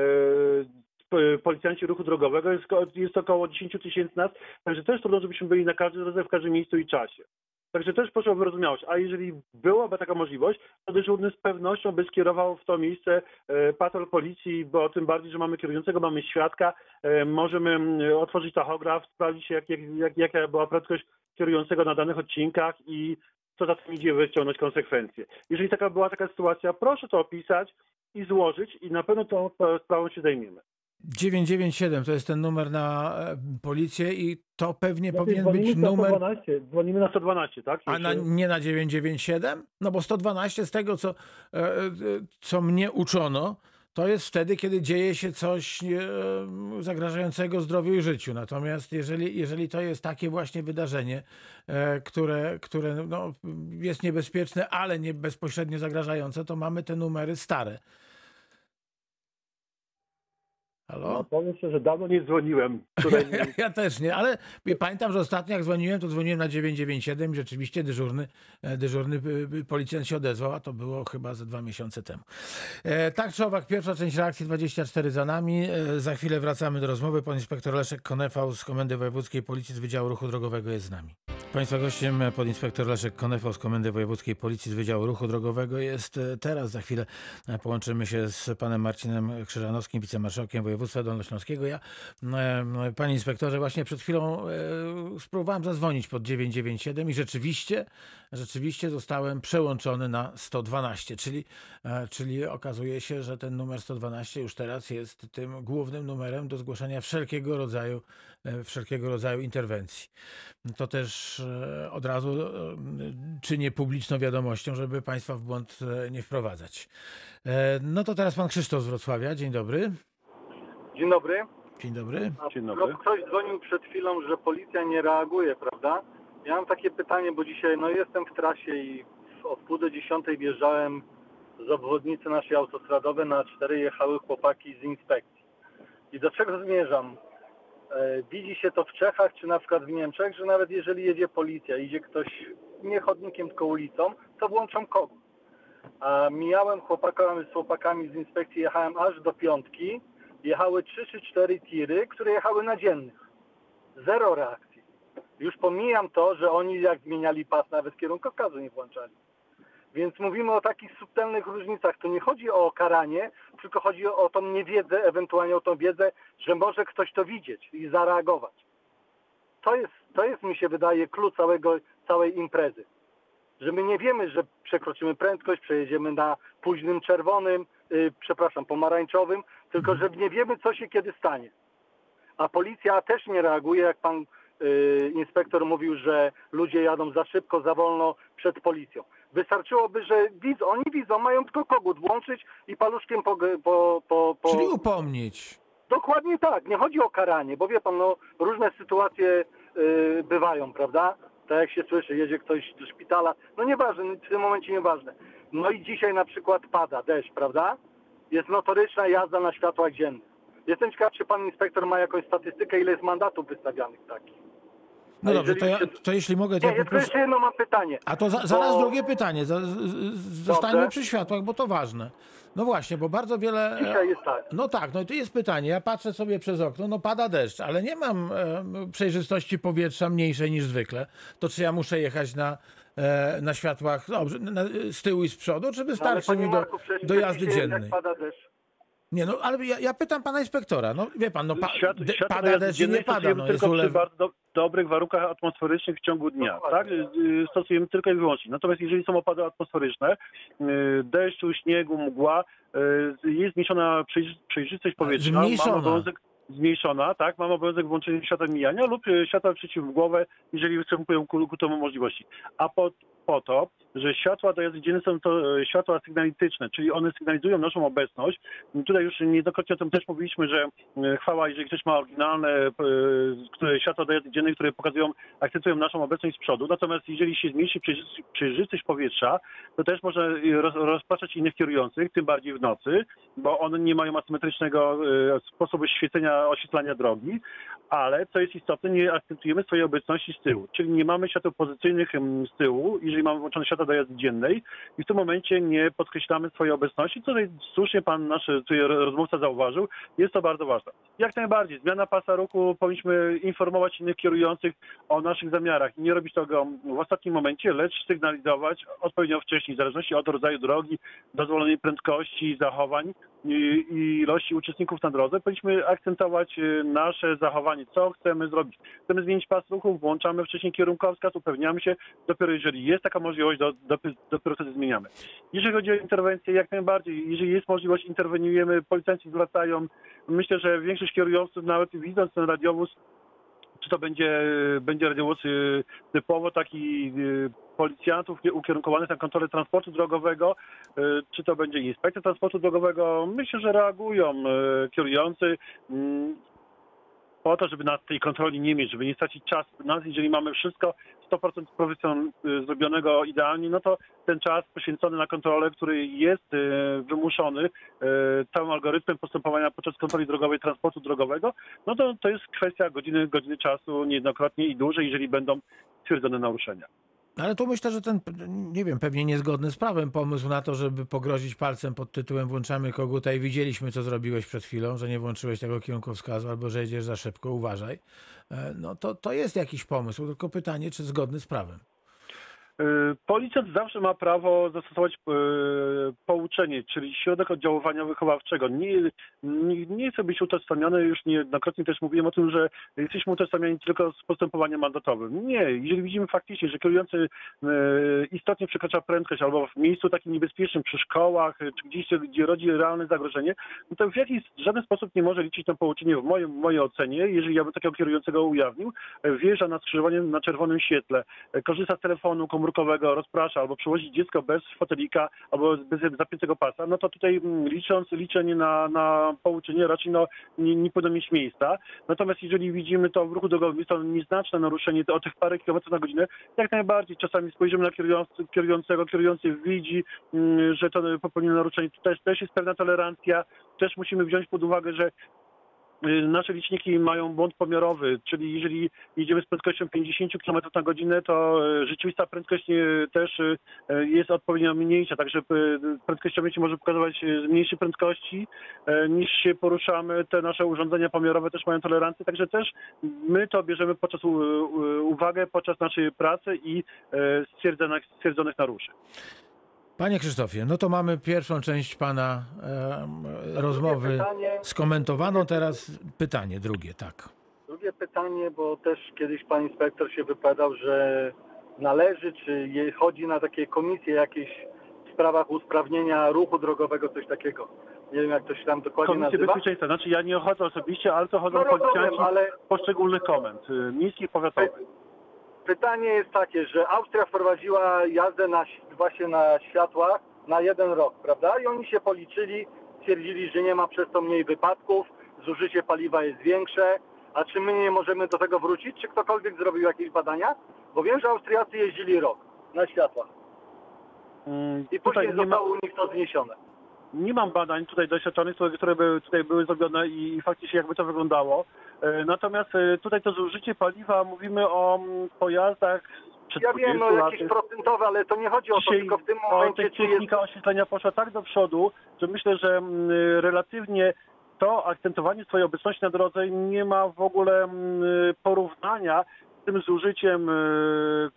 policjanci ruchu drogowego, jest, jest około 10 tysięcy nas, także też trudno, żebyśmy byli na każdej drodze, w każdym miejscu i czasie. Także też proszę o wyrozumiałość. A jeżeli byłaby taka możliwość, to dyżurny z pewnością by skierował w to miejsce e, patrol policji, bo tym bardziej, że mamy kierującego, mamy świadka, e, możemy mm, otworzyć tachograf, sprawdzić jak, jak, jak, jaka była prędkość kierującego na danych odcinkach i co za tym idzie wyciągnąć konsekwencje. Jeżeli taka była taka sytuacja, proszę to opisać i złożyć i na pewno tą sprawą się zajmiemy. 997 to jest ten numer na e, policję i to pewnie powinien być numer 112, dzwonimy na 112, tak? A na, nie na 997? No bo 112 z tego, co, e, e, co mnie uczono, to jest wtedy, kiedy dzieje się coś zagrażającego zdrowiu i życiu. Natomiast jeżeli, jeżeli to jest takie właśnie wydarzenie, które, które no, jest niebezpieczne, ale nie bezpośrednio zagrażające, to mamy te numery stare. Halo? No, powiem szczerze, dawno nie dzwoniłem. Nie... Ja też nie, ale pamiętam, że ostatnio jak dzwoniłem, to dzwoniłem na 997 i rzeczywiście dyżurny, e, dyżurny y, y, policjant się odezwał, a to było chyba ze dwa miesiące temu. E, tak czy owak, pierwsza część reakcji 24 za nami. E, za chwilę wracamy do rozmowy. Pan inspektor Leszek Konefał z Komendy Wojewódzkiej Policji z Wydziału Ruchu Drogowego jest z nami. Państwa gościem e, podinspektor Leszek Konefał z Komendy Wojewódzkiej Policji z Wydziału Ruchu Drogowego jest e, teraz. Za chwilę e, połączymy się z panem Marcinem Krzyżanowskim, wicemarszałkiem województwa dolnośląskiego. Ja, panie inspektorze, właśnie przed chwilą spróbowałem zadzwonić pod 997 i rzeczywiście, rzeczywiście zostałem przełączony na 112, czyli, czyli okazuje się, że ten numer 112 już teraz jest tym głównym numerem do zgłaszania wszelkiego rodzaju, wszelkiego rodzaju interwencji. To też e, od razu e, czynię publiczną wiadomością, żeby Państwa w błąd e, nie wprowadzać. E, No to teraz Pan Krzysztof z Wrocławia. Dzień dobry. Dzień dobry. Dzień dobry. Dzień No, dobry. ktoś dzwonił przed chwilą, że policja nie reaguje, prawda? Ja mam takie pytanie, bo dzisiaj no jestem w trasie i w- o wpół do dziesiątej wjeżdżałem z obwodnicy naszej autostradowej na cztery jechały chłopaki z inspekcji. I do czego zmierzam? E, widzi się to w Czechach czy na przykład w Niemczech, że nawet jeżeli jedzie policja, idzie ktoś nie chodnikiem, tylko ulicą, to włączą kogut. A mijałem chłopaka, z chłopakami z inspekcji, jechałem aż do piątki, jechały 3 czy 4 tiry, które jechały na dziennych. Zero reakcji. Już pomijam to, że oni jak zmieniali pas, nawet kierunkokazu nie włączali. Więc mówimy o takich subtelnych różnicach. To nie chodzi o karanie, tylko chodzi o tą niewiedzę, ewentualnie o tą wiedzę, że może ktoś to widzieć i zareagować. To jest, to jest mi się wydaje, klucz całego, całej imprezy. Że my nie wiemy, że przekroczymy prędkość, przejedziemy na późnym czerwonym, yy, przepraszam, pomarańczowym, tylko że nie wiemy, co się kiedy stanie. A policja też nie reaguje, jak pan yy, inspektor mówił, że ludzie jadą za szybko, za wolno przed policją. Wystarczyłoby, że widzą, oni widzą, mają tylko kogut włączyć i paluszkiem po, po, po, po... Czyli upomnieć. Dokładnie tak, nie chodzi o karanie, bo wie pan, no różne sytuacje yy, bywają, prawda? Tak jak się słyszy, jedzie ktoś do szpitala, no nieważne, w tym momencie nieważne. No i dzisiaj na przykład pada deszcz, prawda? Jest notoryczna jazda na światłach dziennych. Jestem ciekaw, czy pan inspektor ma jakąś statystykę, ile jest mandatów wystawianych takich. No dobrze, to, ja, to jeśli mogę, to Nie, ja jeszcze poproszę... jeszcze jedno mam pytanie. A to za, zaraz Bo- drugie pytanie. Zostańmy przy światłach, bo to ważne. No właśnie, bo bardzo wiele... Dzisiaj jest tak. No tak, no i tu jest pytanie. Ja patrzę sobie przez okno, no pada deszcz, ale nie mam przejrzystości powietrza mniejszej niż zwykle. To czy ja muszę jechać na, e, na światłach dobrze, na, z tyłu i z przodu, czy No, wystarczy panie mi do, Marku, do jazdy dziennej? Jak pada deszcz. Nie, no ale ja, ja pytam pana inspektora. No wie pan, no pa, Świat, de, światło pada deszcz nie pada. No, jest tylko przy ulew... bardzo do, dobrych warunkach atmosferycznych w ciągu dnia, Dokładnie. tak? Y, Stosujemy tylko i wyłącznie. Natomiast jeżeli są opady atmosferyczne, y, deszczu, śniegu, mgła, y, jest zmniejszona przejrzy- przejrzystość powietrza, Zmniejszona. mamy obowiązek zmniejszona, tak? Mamy obowiązek włączenia światła mijania lub światła przeciwmgłowe, jeżeli występują ku, ku temu możliwości. A po, po to, że światła do jazdy dziennej są to e, światła sygnalityczne, czyli one sygnalizują naszą obecność. Tutaj już niejednokrotnie o tym też mówiliśmy, że e, chwała, jeżeli ktoś ma oryginalne e, które światła do jazdy dziennej, które pokazują, akcentują naszą obecność z przodu. Natomiast jeżeli się zmniejszy przejrzystość- powietrza, to też może e, roz, rozpraszać innych kierujących, tym bardziej w nocy, bo one nie mają asymetrycznego sposobu świecenia, oświetlania drogi, ale co jest istotne, nie akcentujemy swojej obecności z tyłu, czyli nie mamy świateł pozycyjnych z tyłu, jeżeli mamy włączone światła do jazdy dziennej i w tym momencie nie podkreślamy swojej obecności, co słusznie pan nasz tutaj rozmówca zauważył, jest to bardzo ważne. Jak najbardziej, zmiana pasa ruchu, powinniśmy informować innych kierujących o naszych zamiarach i nie robić tego w ostatnim momencie, lecz sygnalizować odpowiednio wcześniej, w zależności od rodzaju drogi, dozwolonej prędkości, zachowań i, ilości uczestników na drodze, powinniśmy akcentować e, nasze zachowanie, co chcemy zrobić. Chcemy zmienić pas ruchu, włączamy wcześniej kierunkowskaz, upewniamy się, dopiero jeżeli jest taka możliwość, do, do, dopiero wtedy zmieniamy. Jeżeli chodzi o interwencję, jak najbardziej, jeżeli jest możliwość, interweniujemy, policjanci zwracają. Myślę, że większość kierujących, nawet widząc ten radiowóz, czy to będzie, będzie radiowóz y, typowo taki y, policjantów ukierunkowanych na kontrolę transportu drogowego, y, czy to będzie inspekcja transportu drogowego, myślę, że reagują kierujący mm, po to, żeby na tej kontroli nie mieć, żeby nie stracić czasu. Nas, jeżeli mamy wszystko 100% profesjon y, zrobionego idealnie, no to ten czas poświęcony na kontrolę, który jest y, wymuszony y, całym algorytmem postępowania podczas kontroli drogowej transportu drogowego, no to to jest kwestia godziny, godziny czasu niejednokrotnie i dłużej, jeżeli będą stwierdzone naruszenia. Ale tu myślę, że ten, nie wiem, pewnie niezgodny z prawem pomysł na to, żeby pogrozić palcem pod tytułem włączamy koguta i widzieliśmy, co zrobiłeś przed chwilą, że nie włączyłeś tego kierunkowskazu albo że jedziesz za szybko, uważaj. E, No to, to jest jakiś pomysł, tylko pytanie, czy zgodny z prawem. Y, Policjant zawsze ma prawo zastosować y, pouczenie, czyli środek oddziaływania wychowawczego. Nie, nie, nie chcę być utożsamiany, już niejednokrotnie też mówiłem o tym, że jesteśmy utożsamiani tylko z postępowaniem mandatowym. Nie, jeżeli widzimy faktycznie, że kierujący y, istotnie przekracza prędkość albo w miejscu takim niebezpiecznym, przy szkołach, czy gdzieś, gdzie rodzi realne zagrożenie, no to w jakiś żaden sposób nie może liczyć na pouczenie w, moim, mojej ocenie, jeżeli ja bym takiego kierującego ujawnił, wjeżdża na skrzyżowanie na czerwonym świetle, korzysta z telefonu komórkowego, rozprasza albo przewozi dziecko bez fotelika albo bez zapiętego pasa, no to tutaj mm, licząc liczenie na, na pouczenie raczej no, nie, nie powinno mieć miejsca. Natomiast jeżeli widzimy to w ruchu drogowym, to nieznaczne naruszenie o tych parę kilometrów na godzinę, jak najbardziej czasami spojrzymy na kierujący, kierującego, kierujący widzi, mm, że to popełniło naruszenie, to też, jest pewna tolerancja, też musimy wziąć pod uwagę, że nasze liczniki mają błąd pomiarowy, czyli jeżeli jedziemy z prędkością 50 km na godzinę, to y, rzeczywista prędkość y, też y, y, jest odpowiednio mniejsza, także y, prędkościomierz może pokazywać y, z mniejszej prędkości y, niż się poruszamy. Te nasze urządzenia pomiarowe też mają tolerancję, także też my to bierzemy podczas uwagę podczas naszej pracy i y, stwierdzonych, stwierdzonych naruszeń. Panie Krzysztofie, no to mamy pierwszą część Pana em, rozmowy pytanie. skomentowaną, teraz pytanie drugie, tak. Drugie pytanie, bo też kiedyś pan inspektor się wypowiadał, że należy, czy chodzi na takie komisje jakieś w sprawach usprawnienia ruchu drogowego, coś takiego. Nie wiem, jak to się tam dokładnie Komisje nazywa. Bezpieczeństwa, znaczy ja nie chodzę osobiście, ale to chodzą No policjanci ale poszczególnych komend, y, miejskich, powiatowych. Pytanie jest takie, że Austria wprowadziła jazdę na, właśnie na światłach na jeden rok, prawda? I oni się policzyli, stwierdzili, że nie ma przez to mniej wypadków, zużycie paliwa jest większe. A czy my nie możemy do tego wrócić? Czy ktokolwiek zrobił jakieś badania? Bo wiem, że Austriacy jeździli rok na światłach. Mm, I później nie, ma, zostało u nich to zniesione. Nie mam badań tutaj doświadczonych, które, które by tutaj były zrobione i, i faktycznie jakby to wyglądało. E, Natomiast e, tutaj to zużycie paliwa, mówimy o mm, pojazdach przed Ja wiem, 20 no jakieś procentowe, ale to nie chodzi o to, tylko w tym momencie, czy jest technika oświetlenia poszła tak do przodu, że myślę, że mm, relatywnie to akcentowanie swojej obecności na drodze nie ma w ogóle mm, porównania z tym zużyciem y,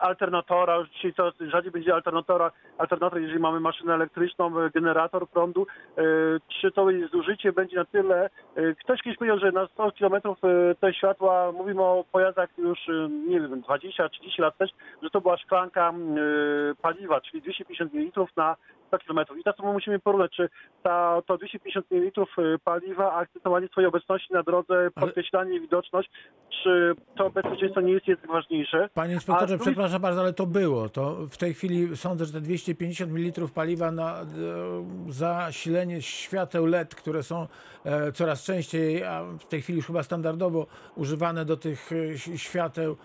alternatora, już dzisiaj coraz rzadziej będzie alternatora, alternator, jeżeli mamy maszynę elektryczną, y, generator prądu, y, czy to zużycie będzie na tyle, y, ktoś kiedyś powiedział, że na 100 km te światła, mówimy o pojazdach już, y, nie wiem, 20-30 lat też, że to była szklanka y, paliwa, czyli 250 ml na 100 km. I teraz my musimy porównać, czy ta, to 250 ml paliwa, a akcentowanie swojej obecności na drodze, podkreślanie widoczność, czy to bezpieczeństwo nie jest jednak ważniejsze. Panie inspektorze, A przepraszam bardzo, ale to było. To w tej chwili sądzę, że te 250 ml paliwa na e, zasilenie świateł LED, które są e, coraz częściej, a w tej chwili już chyba standardowo używane do tych e, świateł,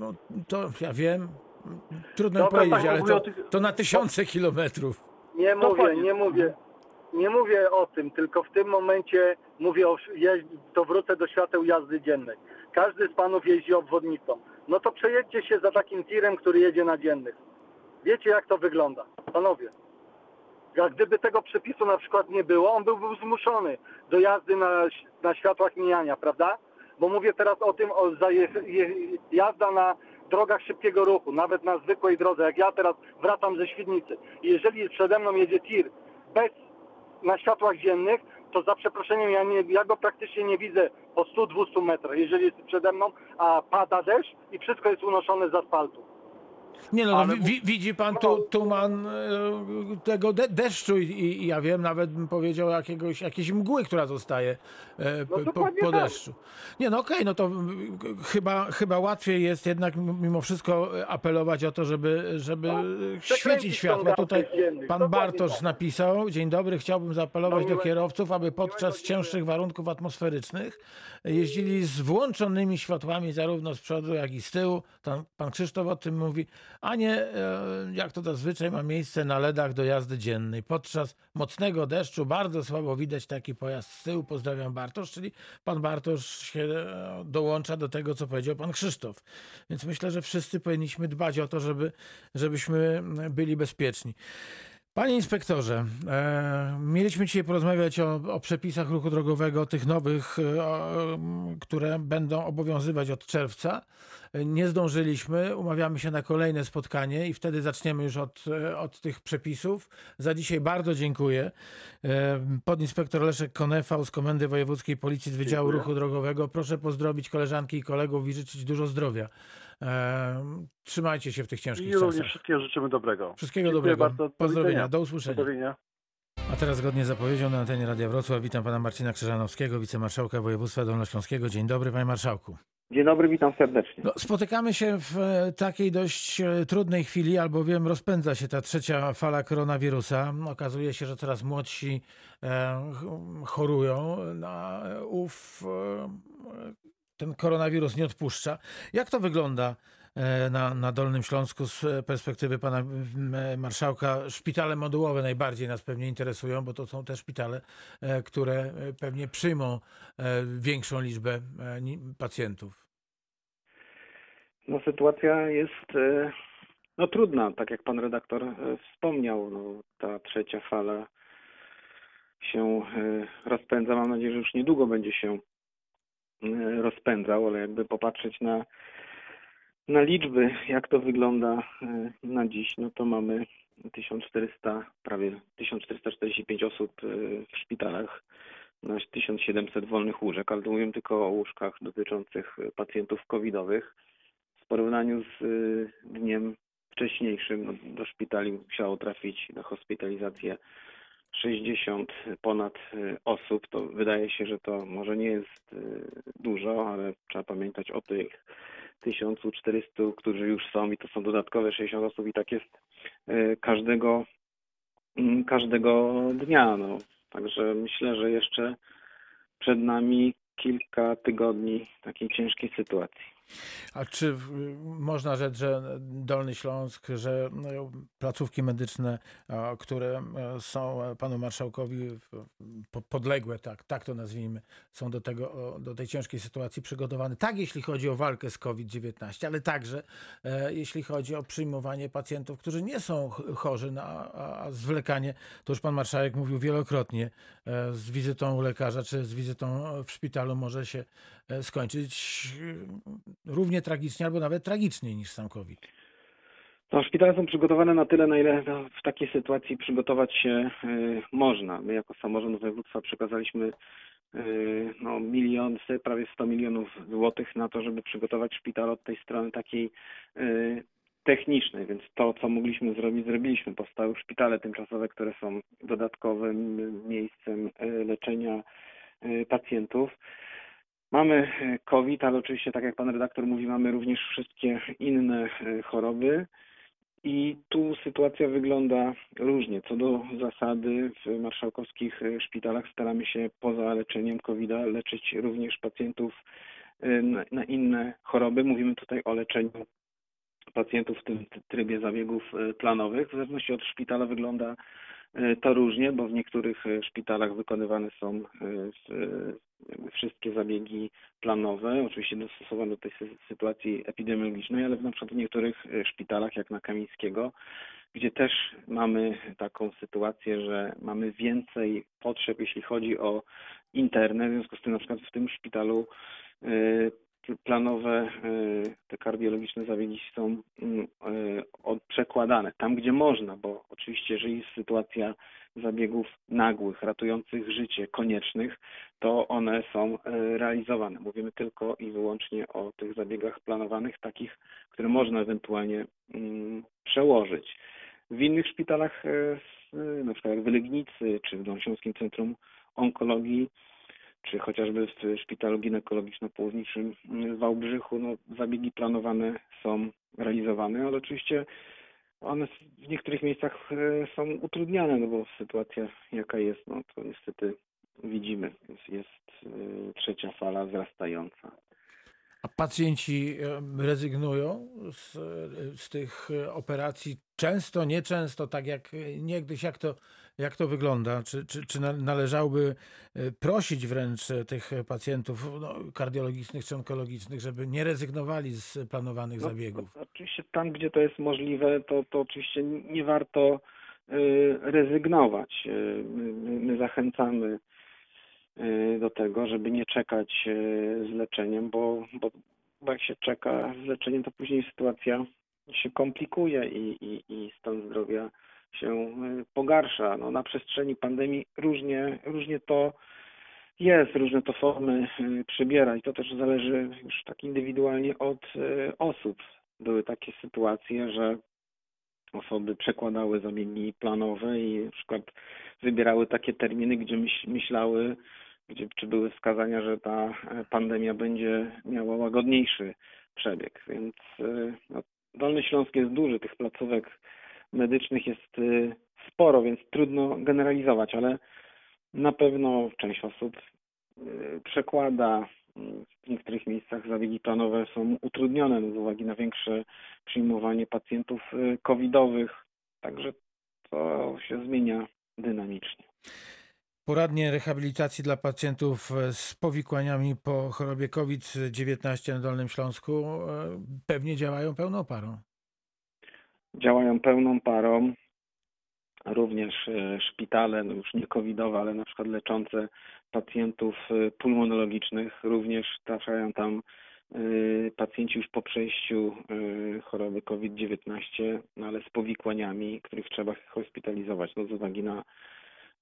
no, to ja wiem, trudno Dobra, powiedzieć, tak, ale mówię to, o tych- to na tysiące kilometrów. Nie mówię, Dokładnie. nie mówię. Nie mówię o tym, tylko w tym momencie mówię o jeź- to wrócę do świateł jazdy dziennej. Każdy z panów jeździ obwodnicą. No to przejedźcie się za takim tirem, który jedzie na dziennych. Wiecie jak to wygląda. Panowie. Jak gdyby tego przepisu na przykład nie było, on byłby zmuszony do jazdy na, na światłach mijania, prawda? Bo mówię teraz o tym, o zaje, je, jazda na drogach szybkiego ruchu, nawet na zwykłej drodze. Jak ja teraz wracam ze Świdnicy jeżeli przede mną jedzie tir bez na światłach dziennych, to za przeproszeniem ja, nie, ja go praktycznie nie widzę po 100-200 metrach, jeżeli jest przede mną, a pada deszcz i wszystko jest unoszone z asfaltu. Nie no, Ale no wi, widzi pan tu, tuman e, tego de, deszczu i, i ja wiem, nawet bym powiedział jakiegoś, jakiejś mgły, która zostaje e, po, po, po deszczu. Nie no okej, no to chyba, chyba łatwiej jest jednak mimo wszystko e, apelować o to, żeby, żeby No, świecić światło. Tutaj pan Bartosz tak. napisał, dzień dobry, chciałbym zaapelować No, do kierowców, aby podczas cięższych warunków atmosferycznych jeździli z włączonymi światłami zarówno z przodu, jak i z tyłu. Tam pan Krzysztof o tym mówi, a nie e, jak to zazwyczaj ma miejsce na ledach do jazdy dziennej. Podczas mocnego deszczu bardzo słabo widać taki pojazd z tyłu. Pozdrawiam Bartosz, czyli pan Bartosz się e, dołącza do tego, co powiedział pan Krzysztof. Więc myślę, że wszyscy powinniśmy dbać o to, żeby, żebyśmy byli bezpieczni. Panie inspektorze, e, mieliśmy dzisiaj porozmawiać o, o przepisach ruchu drogowego, tych nowych, e, o, które będą obowiązywać od czerwca. E, Nie zdążyliśmy, umawiamy się na kolejne spotkanie i wtedy zaczniemy już od, e, od tych przepisów. Za dzisiaj bardzo dziękuję. E, Podinspektor Leszek Konefał z Komendy Wojewódzkiej Policji z Wydziału Dziękuję. Ruchu Drogowego. Proszę pozdrowić koleżanki i kolegów i życzyć dużo zdrowia. E, Trzymajcie się w tych ciężkich I również czasach. wszystkiego życzymy dobrego. Wszystkiego Dziękuję dobrego. bardzo. Do Pozdrowienia. widzenia. Do Do usłyszenia. widzenia. A teraz zgodnie z zapowiedzią na antenie Radia Wrocław witam pana Marcina Krzyżanowskiego, wicemarszałka województwa dolnośląskiego. Dzień dobry panie marszałku. Dzień dobry, witam serdecznie. No, spotykamy się w e, takiej dość e, trudnej chwili, albowiem rozpędza się ta trzecia fala koronawirusa. Okazuje się, że coraz młodsi e, ch- chorują na ów e, ten koronawirus nie odpuszcza. Jak to wygląda e, na, na Dolnym Śląsku z perspektywy pana m, marszałka? Szpitale modułowe najbardziej nas pewnie interesują, bo to są te szpitale, e, które e, pewnie przyjmą e, większą liczbę e, pacjentów. No, sytuacja jest e, no, trudna, tak jak pan redaktor e, wspomniał. No, ta trzecia fala się e, rozpędza. Mam nadzieję, że już niedługo będzie się e, rozpędzał, ale jakby popatrzeć na, na liczby, jak to wygląda e, na dziś, no to mamy 1400, prawie 1445 osób e, w szpitalach na 1700 wolnych łóżek, ale to mówimy tylko o łóżkach dotyczących e, pacjentów covidowych. W porównaniu z dniem wcześniejszym no, do szpitali musiało trafić na hospitalizację 60 ponad y, osób. To wydaje się, że to może nie jest y, dużo, ale trzeba pamiętać o tych 1400, którzy już są i to są dodatkowe 60 osób i tak jest y, każdego, mm, każdego dnia. No. Także myślę, że jeszcze przed nami kilka tygodni takiej ciężkiej sytuacji. A czy można rzec, że Dolny Śląsk, że no, placówki medyczne, które e, są e, panu marszałkowi podległe, tak, tak to nazwijmy, są do, tego, do tej ciężkiej sytuacji przygotowane, tak jeśli chodzi o walkę z COVID-19, ale także e, jeśli chodzi o przyjmowanie pacjentów, którzy nie są ch- chorzy, na, a, zwlekanie, to już pan marszałek mówił wielokrotnie, z wizytą u lekarza czy z wizytą w szpitalu może się skończyć e, równie tragicznie albo nawet tragiczniej niż sam COVID. No, szpitale są przygotowane na tyle, na ile no, w takiej sytuacji przygotować się y, można. My jako samorząd województwa przekazaliśmy no, miliony, prawie 100 milionów złotych na to, żeby przygotować szpital od tej strony takiej technicznej, więc to, co mogliśmy zrobić, zrobiliśmy. Powstały szpitale tymczasowe, które są dodatkowym miejscem leczenia pacjentów. Mamy e, COVID, ale oczywiście, tak jak pan redaktor mówi, mamy również wszystkie inne e, choroby. I tu sytuacja wygląda różnie. Co do zasady, w marszałkowskich e, szpitalach staramy się poza leczeniem COVID-a leczyć również pacjentów na, inne choroby. Mówimy tutaj o leczeniu pacjentów w tym trybie zabiegów planowych. W zależności od szpitala wygląda to różnie, bo w niektórych szpitalach wykonywane są wszystkie zabiegi planowe, oczywiście dostosowane do tej sy- sytuacji epidemiologicznej, ale na przykład w niektórych e, szpitalach, jak na Kamińskiego, gdzie też mamy taką sytuację, że mamy więcej potrzeb, jeśli chodzi o interne, w związku z tym na przykład w tym szpitalu e, pl- planowe, e, te kardiologiczne zabiegi są mm, przekładane tam, gdzie można, bo oczywiście jeżeli jest sytuacja zabiegów nagłych, ratujących życie, koniecznych, to one są e, realizowane. Mówimy tylko i wyłącznie o tych zabiegach planowanych, takich, które można ewentualnie mm, przełożyć. W innych szpitalach, e, na przykład jak w Legnicy, czy w Dolnośląskim Centrum Onkologii, czy chociażby w szpitalu ginekologiczno-położniczym w Wałbrzychu, no, zabiegi planowane są realizowane, ale oczywiście one w niektórych miejscach e, są utrudniane, no bo sytuacja jaka jest, no to niestety widzimy, jest, jest e, trzecia fala wzrastająca. A pacjenci em, rezygnują z, e, z tych e, operacji? Często, nieczęsto, tak jak e, niegdyś, jak to, jak to wygląda? Czy, czy, czy na- należałoby e, prosić wręcz e, tych pacjentów no, kardiologicznych czy onkologicznych, żeby nie rezygnowali z planowanych No, zabiegów? Oczywiście tam, gdzie to jest możliwe, to, to oczywiście nie warto rezygnować. My, my zachęcamy do tego, żeby nie czekać z leczeniem, bo, bo, bo jak się czeka z leczeniem, to później sytuacja się komplikuje i, i, i stan zdrowia się y, pogarsza. No, na przestrzeni pandemii różnie, różnie to jest, różne to formy y, przybiera i to też zależy już tak indywidualnie od y, osób. Były takie sytuacje, że osoby przekładały zabiegi planowe i na przykład wybierały takie terminy, gdzie myśl, myślały, gdzie czy były wskazania, że ta e, pandemia będzie miała łagodniejszy przebieg. Więc no, Dolny Śląsk jest duży, tych placówek medycznych jest y, sporo, więc trudno generalizować, ale na pewno część osób y, przekłada. y, W niektórych miejscach zabiegi planowe są utrudnione no, z uwagi na większe przyjmowanie pacjentów covidowych. Także to się zmienia dynamicznie. Poradnie rehabilitacji dla pacjentów e, z powikłaniami po chorobie COVID-19 na Dolnym Śląsku e, pewnie działają pełną parą. Działają pełną parą. Również e, szpitale, no już nie covidowe, ale na przykład leczące pacjentów e, pulmonologicznych, również trafiają tam e, pacjenci już po przejściu choroby COVID-19, no ale z powikłaniami, których trzeba hospitalizować no z uwagi na,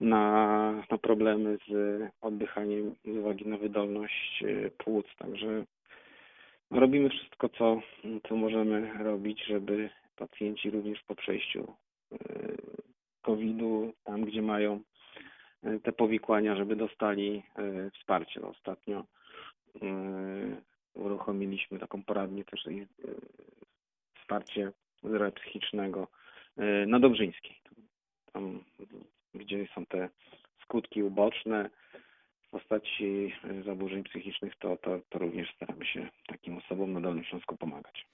na, na problemy z oddychaniem, z uwagi na wydolność płuc. Także robimy wszystko, co, co możemy robić, żeby pacjenci również po przejściu e, COVID-u, tam gdzie mają e, te powikłania, żeby dostali e, wsparcie. No, Ostatnio uruchomiliśmy taką poradnię też wsparcie zdrowia psychicznego na Dobrzyńskiej. Tam, gdzie są te skutki uboczne w postaci zaburzeń psychicznych, to, to, to również staramy się takim osobom na Dolnym Śląsku pomagać.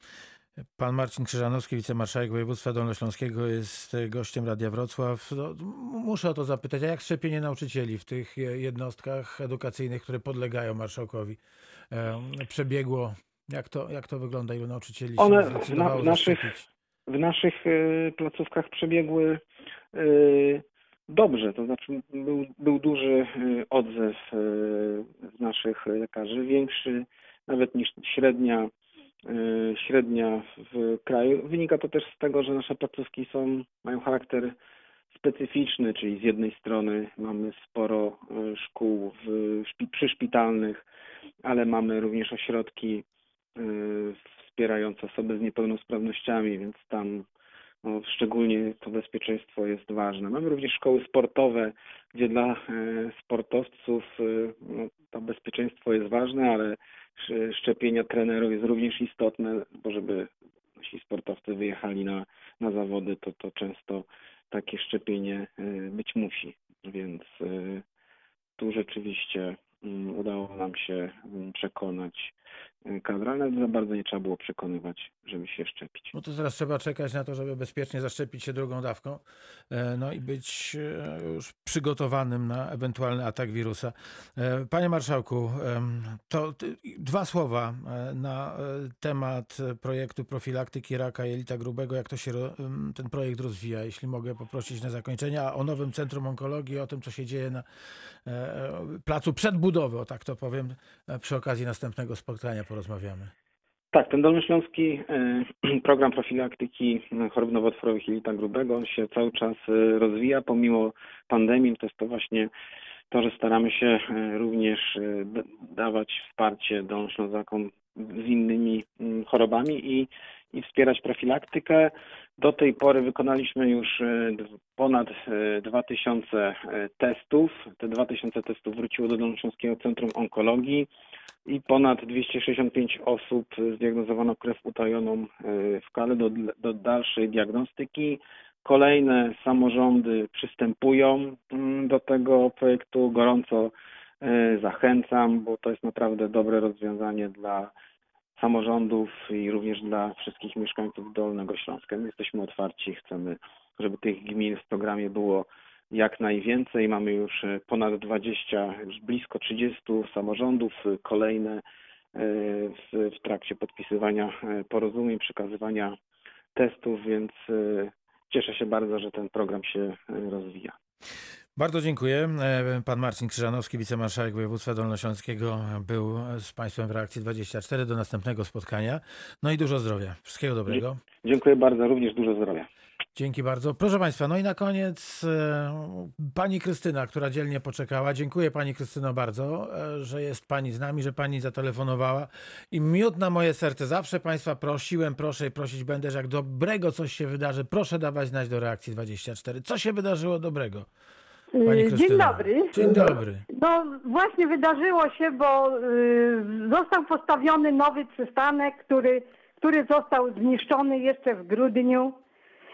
Pan Marcin Krzyżanowski, wicemarszałek województwa dolnośląskiego jest e, gościem Radia Wrocław. No, muszę o to zapytać, a jak szczepienie nauczycieli w tych e, jednostkach edukacyjnych, które podlegają marszałkowi e, przebiegło? Jak to, jak to wygląda? Ilu nauczycieli się One na- w naszych- w naszych placówkach przebiegły dobrze, to znaczy był, był duży odzew z naszych lekarzy, większy nawet niż średnia, średnia w kraju. Wynika to też z tego, że nasze placówki są, mają charakter specyficzny, czyli z jednej strony mamy sporo e, szkół w, szpi, przyszpitalnych, ale mamy również ośrodki e, wspierające osoby z niepełnosprawnościami, więc tam szczególnie to bezpieczeństwo jest ważne. Mamy również szkoły sportowe, gdzie dla e, sportowców e, no, to bezpieczeństwo jest ważne, ale sz- szczepienia trenerów jest również istotne, bo żeby nasi sportowcy wyjechali na, na zawody, to, to często takie szczepienie e, być musi. Więc tu rzeczywiście mm, udało nam się mm, przekonać e, kadrę, ale za bardzo nie trzeba było przekonywać, żeby się szczepić. No to teraz trzeba czekać na to, żeby bezpiecznie zaszczepić się drugą dawką, e, no i być e, już przygotowanym na ewentualny atak wirusa. E, Panie Marszałku, to dwa słowa na temat projektu profilaktyki raka jelita grubego, jak to się ten projekt rozwija, jeśli mogę poprosić na zakończenie, a o nowym Centrum Onkologii, o tym, co się dzieje na placu przedbudowy, o tak to powiem, przy okazji następnego spotkania porozmawiamy. Tak, ten dolnośląski e, program profilaktyki chorób nowotworowych jelita grubego się cały czas e, rozwija pomimo pandemii. To jest to właśnie to, że staramy się e, również dawać wsparcie Dolnoślązakom z innymi chorobami i, i wspierać profilaktykę. Do tej pory wykonaliśmy już e, ponad e, 2000 e, testów. Te 2000 testów wróciło do Dolnośląskiego Centrum Onkologii i ponad 265 osób zdiagnozowano krew utajoną e, w kale do, do dalszej diagnostyki. Kolejne samorządy przystępują mm, do tego projektu. Gorąco e, zachęcam, bo to jest naprawdę dobre rozwiązanie dla samorządów i również dla wszystkich mieszkańców Dolnego Śląska. My jesteśmy otwarci, chcemy, żeby tych gmin w programie było jak najwięcej. Mamy już e, ponad 20, już blisko 30 samorządów, e, kolejne e, w, w trakcie podpisywania porozumień, przekazywania testów, więc cieszę się bardzo, że ten program się rozwija. Bardzo dziękuję. E, Pan Marcin Krzyżanowski, wicemarszałek województwa dolnośląskiego, był z Państwem w reakcji 24. Do następnego spotkania. No i dużo zdrowia. Wszystkiego dobrego. Dziękuję bardzo, również dużo zdrowia. Dzięki bardzo. Proszę Państwa, no i na koniec e, Pani Krystyna, która dzielnie poczekała. Dziękuję Pani Krystyno bardzo, e, że jest Pani z nami, że Pani zatelefonowała. I miód na moje serce. Zawsze Państwa prosiłem, proszę i prosić będę, że jak dobrego coś się wydarzy, proszę dawać znać do reakcji 24. Co się wydarzyło dobrego? Y. Dzień dobry. Dzień dobry. No właśnie wydarzyło się, bo y, został postawiony nowy przystanek, który, który został zniszczony jeszcze w grudniu.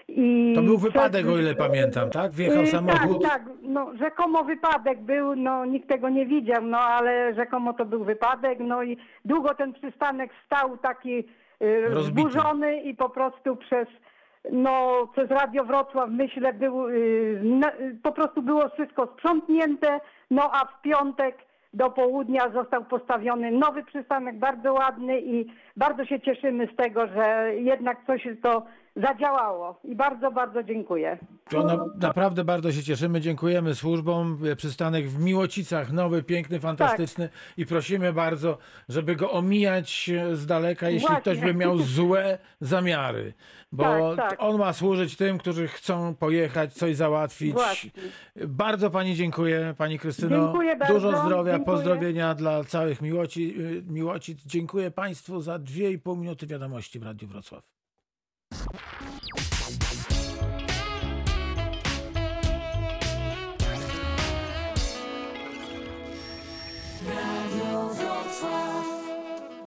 I To był przez- wypadek, o ile pamiętam, tak? Wjechał Y, samochód. Tak, tak. No, rzekomo wypadek był, no nikt tego nie widział, no ale rzekomo to był wypadek, no i długo ten przystanek stał taki Rozbity. zburzony i po prostu przez no przez Radio Wrocław myślę był y, na, y, po prostu było wszystko sprzątnięte, no a w piątek do południa został postawiony nowy przystanek, bardzo ładny i bardzo się cieszymy z tego, że jednak coś to zadziałało i bardzo, bardzo dziękuję. To na, naprawdę bardzo się cieszymy. Dziękujemy służbom. Przystanek w Miłocicach, nowy, piękny, fantastyczny i prosimy bardzo, żeby go omijać z daleka, jeśli Właśnie. ktoś by miał złe zamiary. Bo Tak, tak. on ma służyć tym, którzy chcą pojechać, coś załatwić. Właśnie. Bardzo Pani dziękuję, Pani Krystyno. Dziękuję bardzo. Dużo zdrowia, Dziękuję. pozdrowienia dla całych Miłoci, Miłocic. Dziękuję Państwu za dwie i pół minuty wiadomości w Radiu Wrocław. you